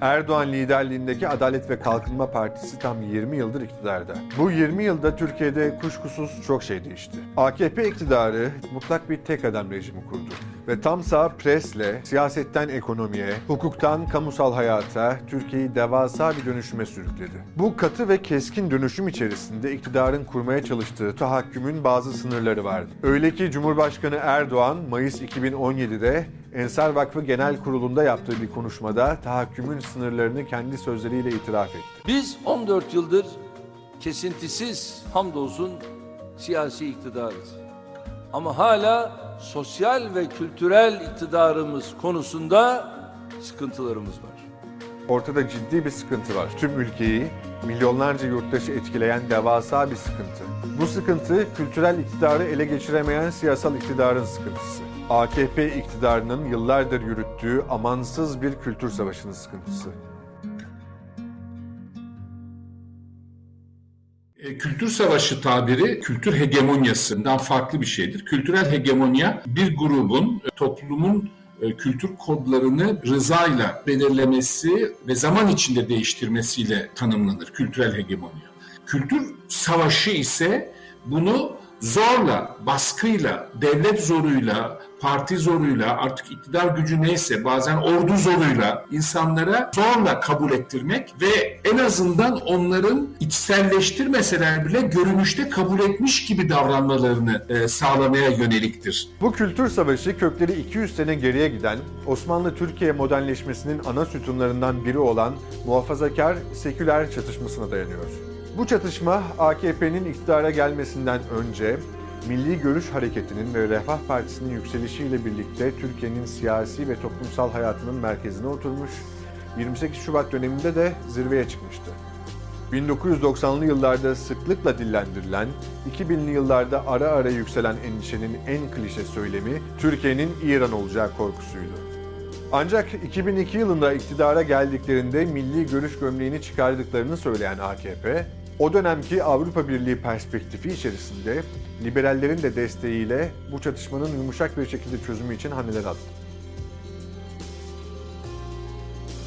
Erdoğan liderliğindeki Adalet ve Kalkınma Partisi tam 20 yıldır iktidarda. Bu 20 yılda Türkiye'de kuşkusuz çok şey değişti. AKP iktidarı mutlak bir tek adam rejimi kurdu. Ve tam sağ presle siyasetten ekonomiye, hukuktan kamusal hayata Türkiye'yi devasa bir dönüşüme sürükledi. Bu katı ve keskin dönüşüm içerisinde iktidarın kurmaya çalıştığı tahakkümün bazı sınırları vardı. Öyle ki Cumhurbaşkanı Erdoğan Mayıs 2017'de Ensar Vakfı Genel Kurulu'nda yaptığı bir konuşmada tahakkümün sınırlarını kendi sözleriyle itiraf etti. Biz 14 yıldır kesintisiz hamdolsun siyasi iktidarız. Ama hala sosyal ve kültürel iktidarımız konusunda sıkıntılarımız var. Ortada ciddi bir sıkıntı var. Tüm ülkeyi, milyonlarca yurttaşı etkileyen devasa bir sıkıntı. Bu sıkıntı kültürel iktidarı ele geçiremeyen siyasal iktidarın sıkıntısı. AKP iktidarının yıllardır yürüttüğü amansız bir kültür savaşının sıkıntısı. Kültür savaşı tabiri kültür hegemonyasından farklı bir şeydir. Kültürel hegemonya bir grubun, e, toplumun e, kültür kodlarını rızayla belirlemesi ve zaman içinde değiştirmesiyle tanımlanır kültürel hegemonya. Kültür savaşı ise bunu zorla, baskıyla, devlet zoruyla, parti zoruyla, artık iktidar gücü neyse bazen ordu zoruyla insanlara zorla kabul ettirmek ve en azından onların içselleştirmeseler bile görünüşte kabul etmiş gibi davranmalarını e, sağlamaya yöneliktir. Bu kültür savaşı kökleri 200 sene geriye giden, Osmanlı Türkiye modernleşmesinin ana sütunlarından biri olan muhafazakar seküler çatışmasına dayanıyor. Bu çatışma AKP'nin iktidara gelmesinden önce Milli Görüş Hareketi'nin ve Refah Partisi'nin yükselişiyle birlikte Türkiye'nin siyasi ve toplumsal hayatının merkezine oturmuş, 28 Şubat döneminde de zirveye çıkmıştı. 1990'lı yıllarda sıklıkla dillendirilen, 2000'li yıllarda ara ara yükselen endişenin en klişe söylemi Türkiye'nin İran olacağı korkusuydu. Ancak 2002 yılında iktidara geldiklerinde milli görüş gömleğini çıkardıklarını söyleyen AKP, o dönemki Avrupa Birliği perspektifi içerisinde liberallerin de desteğiyle bu çatışmanın yumuşak bir şekilde çözümü için hamleler attı.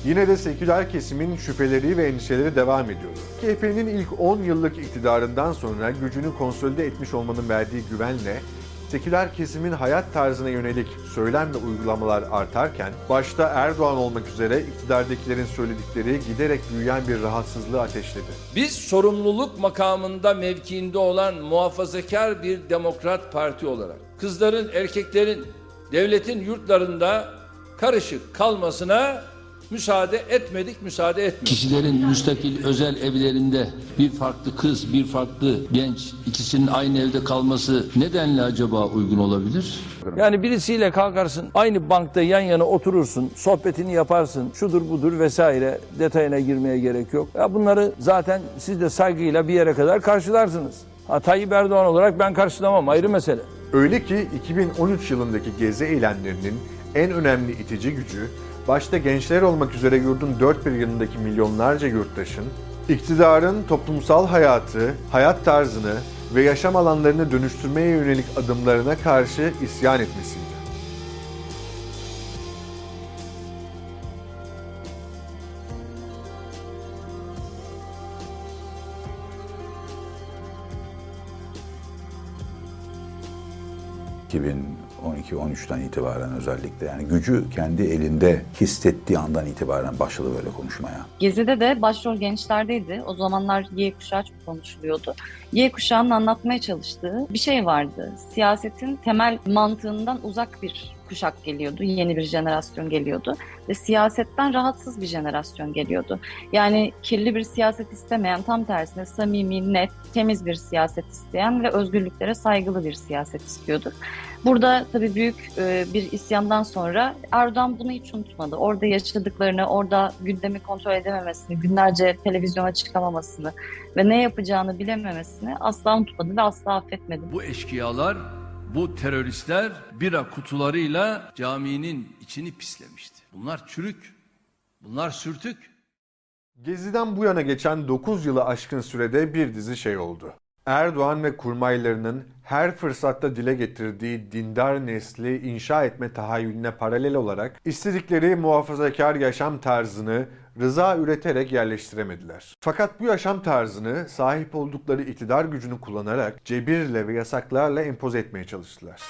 Yine de seküler kesimin şüpheleri ve endişeleri devam ediyordu. AKP'nin ilk 10 yıllık iktidarından sonra gücünü konsolide etmiş olmanın verdiği güvenle seküler kesimin hayat tarzına yönelik söylem ve uygulamalar artarken, başta Erdoğan olmak üzere iktidardakilerin söyledikleri giderek büyüyen bir rahatsızlığı ateşledi. Biz sorumluluk makamında mevkiinde olan muhafazakar bir demokrat parti olarak kızların, erkeklerin devletin yurtlarında karışık kalmasına müsaade etmedik, müsaade etmiyoruz. Kişilerin müstakil özel evlerinde bir farklı kız, bir farklı genç ikisinin aynı evde kalması nedenle acaba uygun olabilir? Yani birisiyle kalkarsın, aynı bankta yan yana oturursun, sohbetini yaparsın, şudur budur vesaire detayına girmeye gerek yok. Ya bunları zaten siz de saygıyla bir yere kadar karşılarsınız. Ha, Tayyip Erdoğan olarak ben karşılamam ayrı mesele. Öyle ki 2013 yılındaki gezi eylemlerinin en önemli itici gücü, başta gençler olmak üzere yurdun dört bir yanındaki milyonlarca yurttaşın, iktidarın toplumsal hayatı, hayat tarzını ve yaşam alanlarını dönüştürmeye yönelik adımlarına karşı isyan etmesiydi. ...2012 13ten itibaren özellikle yani gücü kendi elinde hissettiği andan itibaren başladı böyle konuşmaya. Gezi'de de başrol gençlerdeydi. O zamanlar Y kuşağı çok konuşuluyordu. Y kuşağının anlatmaya çalıştığı bir şey vardı. Siyasetin temel mantığından uzak bir kuşak geliyordu. Yeni bir jenerasyon geliyordu. Ve siyasetten rahatsız bir jenerasyon geliyordu. Yani kirli bir siyaset istemeyen, tam tersine samimi, net, temiz bir siyaset isteyen ve özgürlüklere saygılı bir siyaset istiyordu. Burada tabii büyük e, bir isyandan sonra Erdoğan bunu hiç unutmadı. Orada yaşadıklarını, orada gündemi kontrol edememesini, günlerce televizyona çıkamamasını ve ne yapacağını bilememesini asla unutmadı ve asla affetmedi. Bu eşkıyalar, bu teröristler bira kutularıyla caminin içini pislemişti. Bunlar çürük, bunlar sürtük. Gezi'den bu yana geçen 9 yılı aşkın sürede bir dizi şey oldu. Erdoğan ve kurmaylarının her fırsatta dile getirdiği dindar nesli inşa etme tahayyülüne paralel olarak istedikleri muhafazakar yaşam tarzını rıza üreterek yerleştiremediler. Fakat bu yaşam tarzını sahip oldukları iktidar gücünü kullanarak cebirle ve yasaklarla empoze etmeye çalıştılar.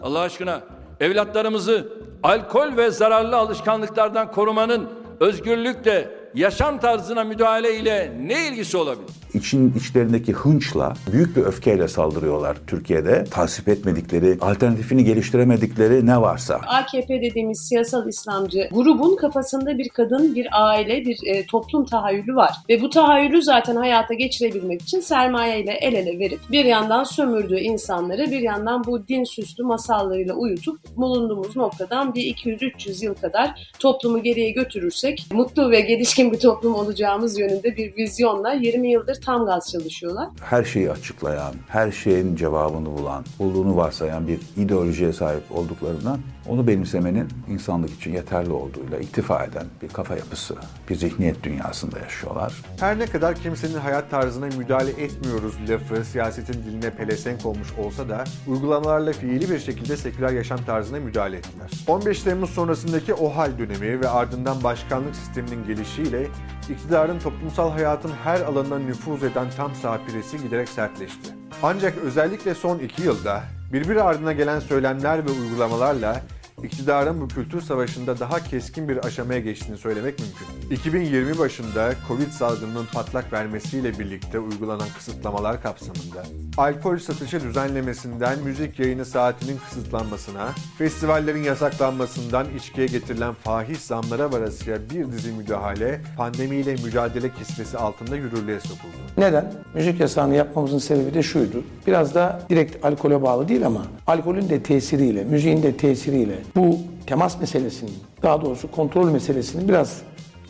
Allah aşkına evlatlarımızı alkol ve zararlı alışkanlıklardan korumanın özgürlükle yaşam tarzına müdahale ile ne ilgisi olabilir? İçin içlerindeki hınçla, büyük bir öfkeyle saldırıyorlar Türkiye'de. Tasvip etmedikleri, alternatifini geliştiremedikleri ne varsa. AKP dediğimiz siyasal İslamcı grubun kafasında bir kadın, bir aile, bir e, toplum tahayyülü var. Ve bu tahayyülü zaten hayata geçirebilmek için sermaye ile el ele verip bir yandan sömürdüğü insanları bir yandan bu din süslü masallarıyla uyutup bulunduğumuz noktadan bir 200-300 yıl kadar toplumu geriye götürürsek mutlu ve gelişkin bir toplum olacağımız yönünde bir vizyonla 20 yıldır tam gaz çalışıyorlar. Her şeyi açıklayan, her şeyin cevabını bulan, bulduğunu varsayan bir ideolojiye sahip olduklarından onu benimsemenin insanlık için yeterli olduğuyla iktifa eden bir kafa yapısı, bir zihniyet dünyasında yaşıyorlar. Her ne kadar kimsenin hayat tarzına müdahale etmiyoruz lafı siyasetin diline pelesenk olmuş olsa da uygulamalarla fiili bir şekilde seküler yaşam tarzına müdahale ettiler. 15 Temmuz sonrasındaki OHAL dönemi ve ardından başkanlık sisteminin gelişiyle iktidarın toplumsal hayatın her alanına nüfuz eden tam sağ piresi giderek sertleşti. Ancak özellikle son iki yılda birbiri ardına gelen söylemler ve uygulamalarla iktidarın bu kültür savaşında daha keskin bir aşamaya geçtiğini söylemek mümkün. 2020 başında Covid salgınının patlak vermesiyle birlikte uygulanan kısıtlamalar kapsamında alkol satışı düzenlemesinden müzik yayını saatinin kısıtlanmasına, festivallerin yasaklanmasından içkiye getirilen fahiş zamlara varasıya bir dizi müdahale pandemiyle mücadele kisvesi altında yürürlüğe sokuldu. Neden? Müzik yasağını yapmamızın sebebi de şuydu. Biraz da direkt alkole bağlı değil ama alkolün de tesiriyle, müziğin de tesiriyle bu temas meselesinin, daha doğrusu kontrol meselesinin biraz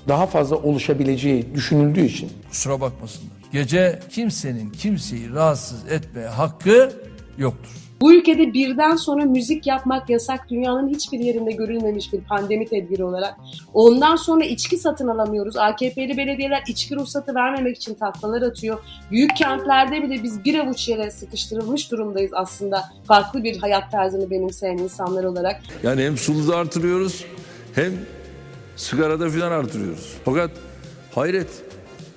daha fazla oluşabileceği düşünüldüğü için Kusura bakmasınlar. Gece kimsenin kimseyi rahatsız etmeye hakkı yoktur. Bu ülkede birden sonra müzik yapmak yasak dünyanın hiçbir yerinde görülmemiş bir pandemi tedbiri olarak. Ondan sonra içki satın alamıyoruz. AKP'li belediyeler içki ruhsatı vermemek için taklalar atıyor. Büyük kentlerde bile biz bir avuç yere sıkıştırılmış durumdayız aslında. Farklı bir hayat tarzını benimseyen insanlar olarak. Yani hem suluda artırıyoruz hem sigarada filan artırıyoruz. Fakat hayret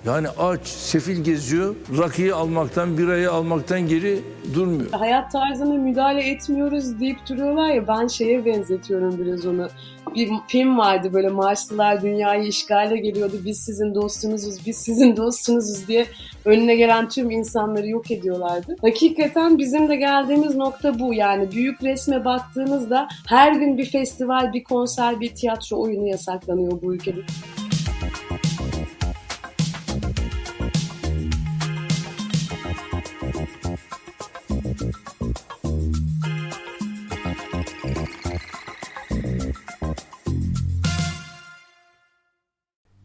yani aç, sefil geziyor, rakıyı almaktan, birayı almaktan geri durmuyor. Hayat tarzına müdahale etmiyoruz deyip duruyorlar ya ben şeye benzetiyorum biraz onu. Bir film vardı böyle Marslılar dünyayı işgale geliyordu. Biz sizin dostunuzuz, biz sizin dostunuzuz diye önüne gelen tüm insanları yok ediyorlardı. Hakikaten bizim de geldiğimiz nokta bu. Yani büyük resme baktığınızda her gün bir festival, bir konser, bir tiyatro oyunu yasaklanıyor bu ülkede.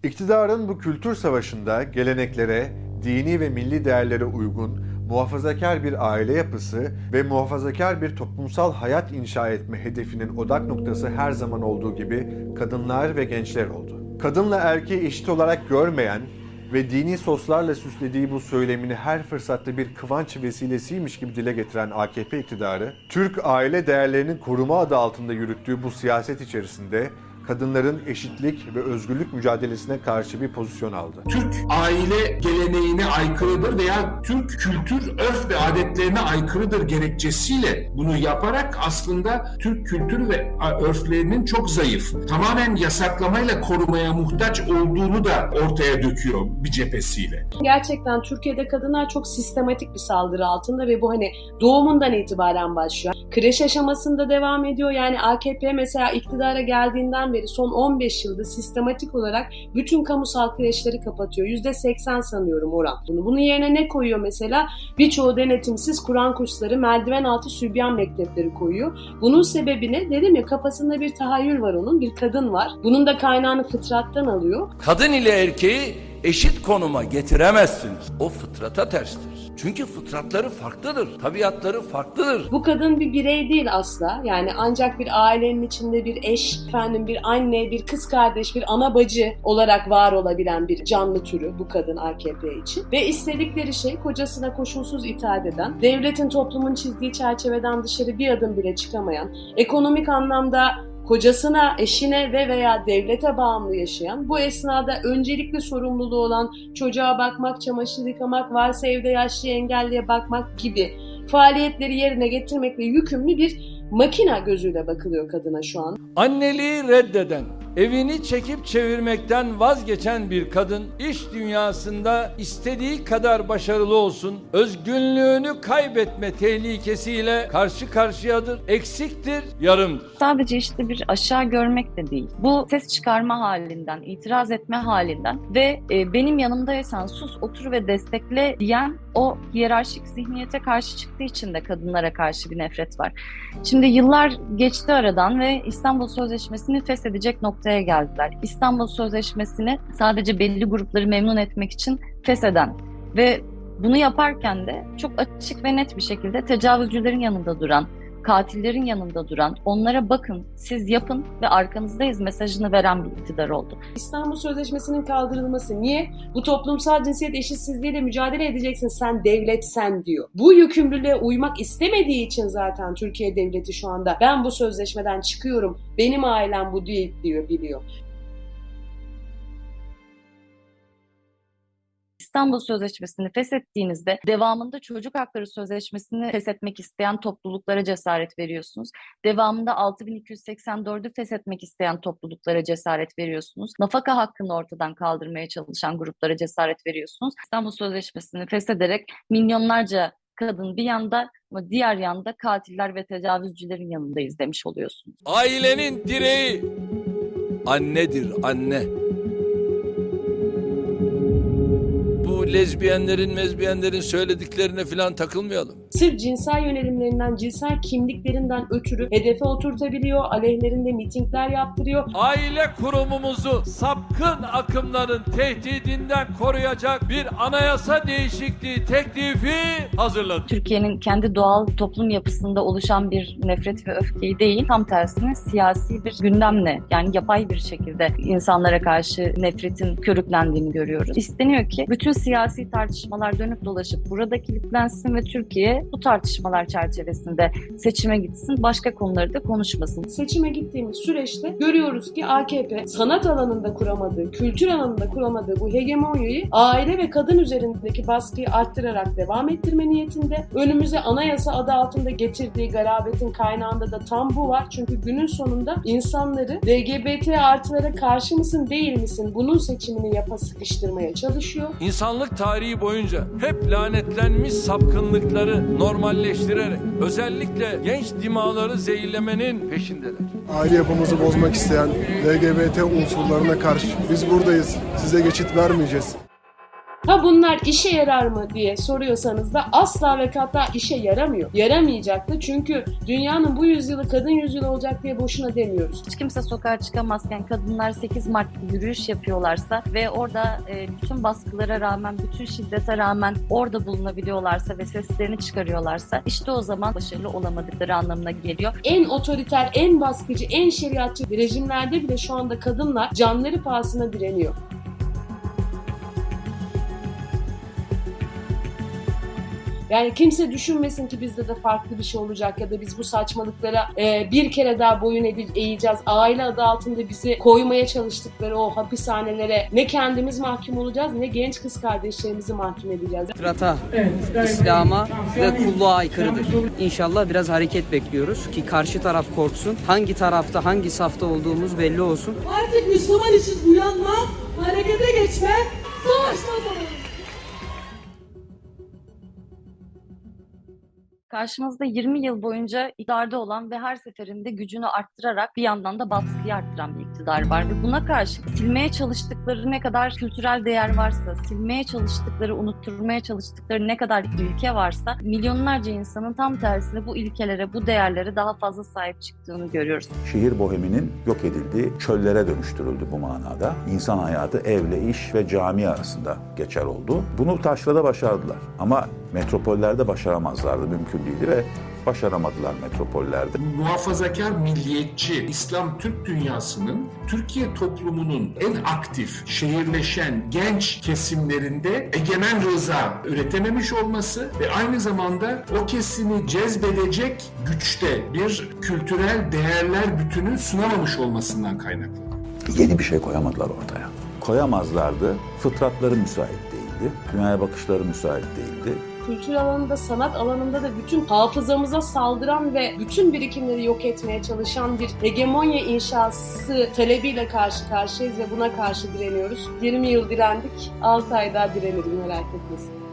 İktidarın bu kültür savaşında geleneklere, dini ve milli değerlere uygun muhafazakar bir aile yapısı ve muhafazakar bir toplumsal hayat inşa etme hedefinin odak noktası her zaman olduğu gibi kadınlar ve gençler oldu. Kadınla erkeği eşit olarak görmeyen ve dini soslarla süslediği bu söylemini her fırsatta bir kıvanç vesilesiymiş gibi dile getiren AKP iktidarı, Türk aile değerlerinin koruma adı altında yürüttüğü bu siyaset içerisinde kadınların eşitlik ve özgürlük mücadelesine karşı bir pozisyon aldı. Türk aile geleneğine aykırıdır veya Türk kültür, örf ve adetlerine aykırıdır gerekçesiyle bunu yaparak aslında Türk kültürü ve örflerinin çok zayıf, tamamen yasaklamayla korumaya muhtaç olduğunu da ortaya döküyor bir cephesiyle. Gerçekten Türkiye'de kadınlar çok sistematik bir saldırı altında ve bu hani doğumundan itibaren başlıyor. Kreş aşamasında devam ediyor. Yani AKP mesela iktidara geldiğinden beri son 15 yılda sistematik olarak bütün kamusal kreşleri kapatıyor. %80 sanıyorum oran. Bunu bunun yerine ne koyuyor mesela? Birçoğu denetimsiz Kur'an kursları, merdiven altı sübyan mektepleri koyuyor. Bunun sebebi ne? Dedim ya kafasında bir tahayyül var onun, bir kadın var. Bunun da kaynağını fıtrattan alıyor. Kadın ile erkeği eşit konuma getiremezsiniz. O fıtrata terstir. Çünkü fıtratları farklıdır, tabiatları farklıdır. Bu kadın bir birey değil asla. Yani ancak bir ailenin içinde bir eş, efendim bir anne, bir kız kardeş, bir ana bacı olarak var olabilen bir canlı türü bu kadın AKP için. Ve istedikleri şey kocasına koşulsuz itaat eden, devletin toplumun çizdiği çerçeveden dışarı bir adım bile çıkamayan, ekonomik anlamda kocasına, eşine ve veya devlete bağımlı yaşayan, bu esnada öncelikli sorumluluğu olan çocuğa bakmak, çamaşır yıkamak, varsa evde yaşlı engelliye bakmak gibi faaliyetleri yerine getirmekle yükümlü bir makina gözüyle bakılıyor kadına şu an. Anneliği reddeden, evini çekip çevirmekten vazgeçen bir kadın iş dünyasında istediği kadar başarılı olsun, özgünlüğünü kaybetme tehlikesiyle karşı karşıyadır, eksiktir, yarımdır. Sadece işte bir aşağı görmek de değil. Bu ses çıkarma halinden, itiraz etme halinden ve e, benim yanımdaysan sus, otur ve destekle diyen o hiyerarşik zihniyete karşı çıktığı için de kadınlara karşı bir nefret var. Şimdi yıllar geçti aradan ve İstanbul Sözleşmesi'ni feshedecek noktaya geldiler. İstanbul Sözleşmesi'ni sadece belli grupları memnun etmek için fesheden ve bunu yaparken de çok açık ve net bir şekilde tecavüzcülerin yanında duran, katillerin yanında duran, onlara bakın, siz yapın ve arkanızdayız mesajını veren bir iktidar oldu. İstanbul Sözleşmesi'nin kaldırılması niye? Bu toplumsal cinsiyet eşitsizliğiyle mücadele edeceksin sen devlet sen diyor. Bu yükümlülüğe uymak istemediği için zaten Türkiye devleti şu anda ben bu sözleşmeden çıkıyorum, benim ailem bu değil diyor biliyor. İstanbul Sözleşmesi'ni feshettiğinizde devamında Çocuk Hakları Sözleşmesi'ni feshetmek isteyen topluluklara cesaret veriyorsunuz. Devamında 6284'ü feshetmek isteyen topluluklara cesaret veriyorsunuz. Nafaka hakkını ortadan kaldırmaya çalışan gruplara cesaret veriyorsunuz. İstanbul Sözleşmesi'ni feshederek milyonlarca kadın bir yanda ama diğer yanda katiller ve tecavüzcülerin yanındayız demiş oluyorsunuz. Ailenin direği annedir anne. Bu lezbiyenlerin, mezbiyenlerin söylediklerine falan takılmayalım. Sırf cinsel yönelimlerinden, cinsel kimliklerinden ötürü hedefe oturtabiliyor, aleyhlerinde mitingler yaptırıyor. Aile kurumumuzu sapkın akımların tehdidinden koruyacak bir anayasa değişikliği teklifi hazırladı. Türkiye'nin kendi doğal toplum yapısında oluşan bir nefret ve öfkeyi değil, tam tersine siyasi bir gündemle yani yapay bir şekilde insanlara karşı nefretin körüklendiğini görüyoruz. İsteniyor ki bütün siyasi tartışmalar dönüp dolaşıp burada kilitlensin ve Türkiye bu tartışmalar çerçevesinde seçime gitsin, başka konuları da konuşmasın. Seçime gittiğimiz süreçte görüyoruz ki AKP sanat alanında kuramadığı, kültür alanında kuramadığı bu hegemonyayı aile ve kadın üzerindeki baskıyı arttırarak devam ettirme niyetinde. Önümüze anayasa adı altında getirdiği garabetin kaynağında da tam bu var. Çünkü günün sonunda insanları LGBT artılara karşı mısın değil misin bunun seçimini yapa sıkıştırmaya çalışıyor. İnsanlık tarihi boyunca hep lanetlenmiş sapkınlıkları normalleştirerek özellikle genç dimaları zehirlemenin peşindeler. aile yapımızı bozmak isteyen LGBT unsurlarına karşı biz buradayız. Size geçit vermeyeceğiz. Ha bunlar işe yarar mı diye soruyorsanız da asla ve kata işe yaramıyor. Yaramayacak da çünkü dünyanın bu yüzyılı kadın yüzyılı olacak diye boşuna demiyoruz. Hiç kimse sokağa çıkamazken kadınlar 8 Mart yürüyüş yapıyorlarsa ve orada e, bütün baskılara rağmen, bütün şiddete rağmen orada bulunabiliyorlarsa ve seslerini çıkarıyorlarsa işte o zaman başarılı olamadıkları anlamına geliyor. En otoriter, en baskıcı, en şeriatçı rejimlerde bile şu anda kadınlar canları pahasına direniyor. Yani kimse düşünmesin ki bizde de farklı bir şey olacak ya da biz bu saçmalıklara e, bir kere daha boyun eğeceğiz. Aile adı altında bizi koymaya çalıştıkları o hapishanelere ne kendimiz mahkum olacağız ne genç kız kardeşlerimizi mahkum edeceğiz. Fıtrat'a, İslam'a ve kulluğa aykırıdır. İnşallah biraz hareket bekliyoruz ki karşı taraf korksun. Hangi tarafta, hangi safta olduğumuz belli olsun. Artık Müslüman için uyanma, harekete geçme, savaşma zamanı. Karşımızda 20 yıl boyunca iktidarda olan ve her seferinde gücünü arttırarak bir yandan da baskıyı arttıran bir iktidar var. Ve buna karşı silmeye çalıştıkları ne kadar kültürel değer varsa, silmeye çalıştıkları, unutturmaya çalıştıkları ne kadar ilke varsa milyonlarca insanın tam tersine bu ilkelere, bu değerlere daha fazla sahip çıktığını görüyoruz. Şehir boheminin yok edildiği çöllere dönüştürüldü bu manada. İnsan hayatı evle, iş ve cami arasında geçer oldu. Bunu taşrada başardılar ama metropollerde başaramazlardı, mümkün değildi ve başaramadılar metropollerde. Muhafazakar, milliyetçi, İslam Türk dünyasının Türkiye toplumunun en aktif, şehirleşen, genç kesimlerinde egemen rıza üretememiş olması ve aynı zamanda o kesimi cezbedecek güçte bir kültürel değerler bütünü sunamamış olmasından kaynaklı. Yeni bir şey koyamadılar ortaya. Koyamazlardı. Fıtratları müsait değildi. Dünyaya bakışları müsait değildi. Kültür alanında, sanat alanında da bütün hafızamıza saldıran ve bütün birikimleri yok etmeye çalışan bir hegemonya inşası talebiyle karşı karşıyayız ve buna karşı direniyoruz. 20 yıl direndik, 6 ay daha direniriz merak etmesin.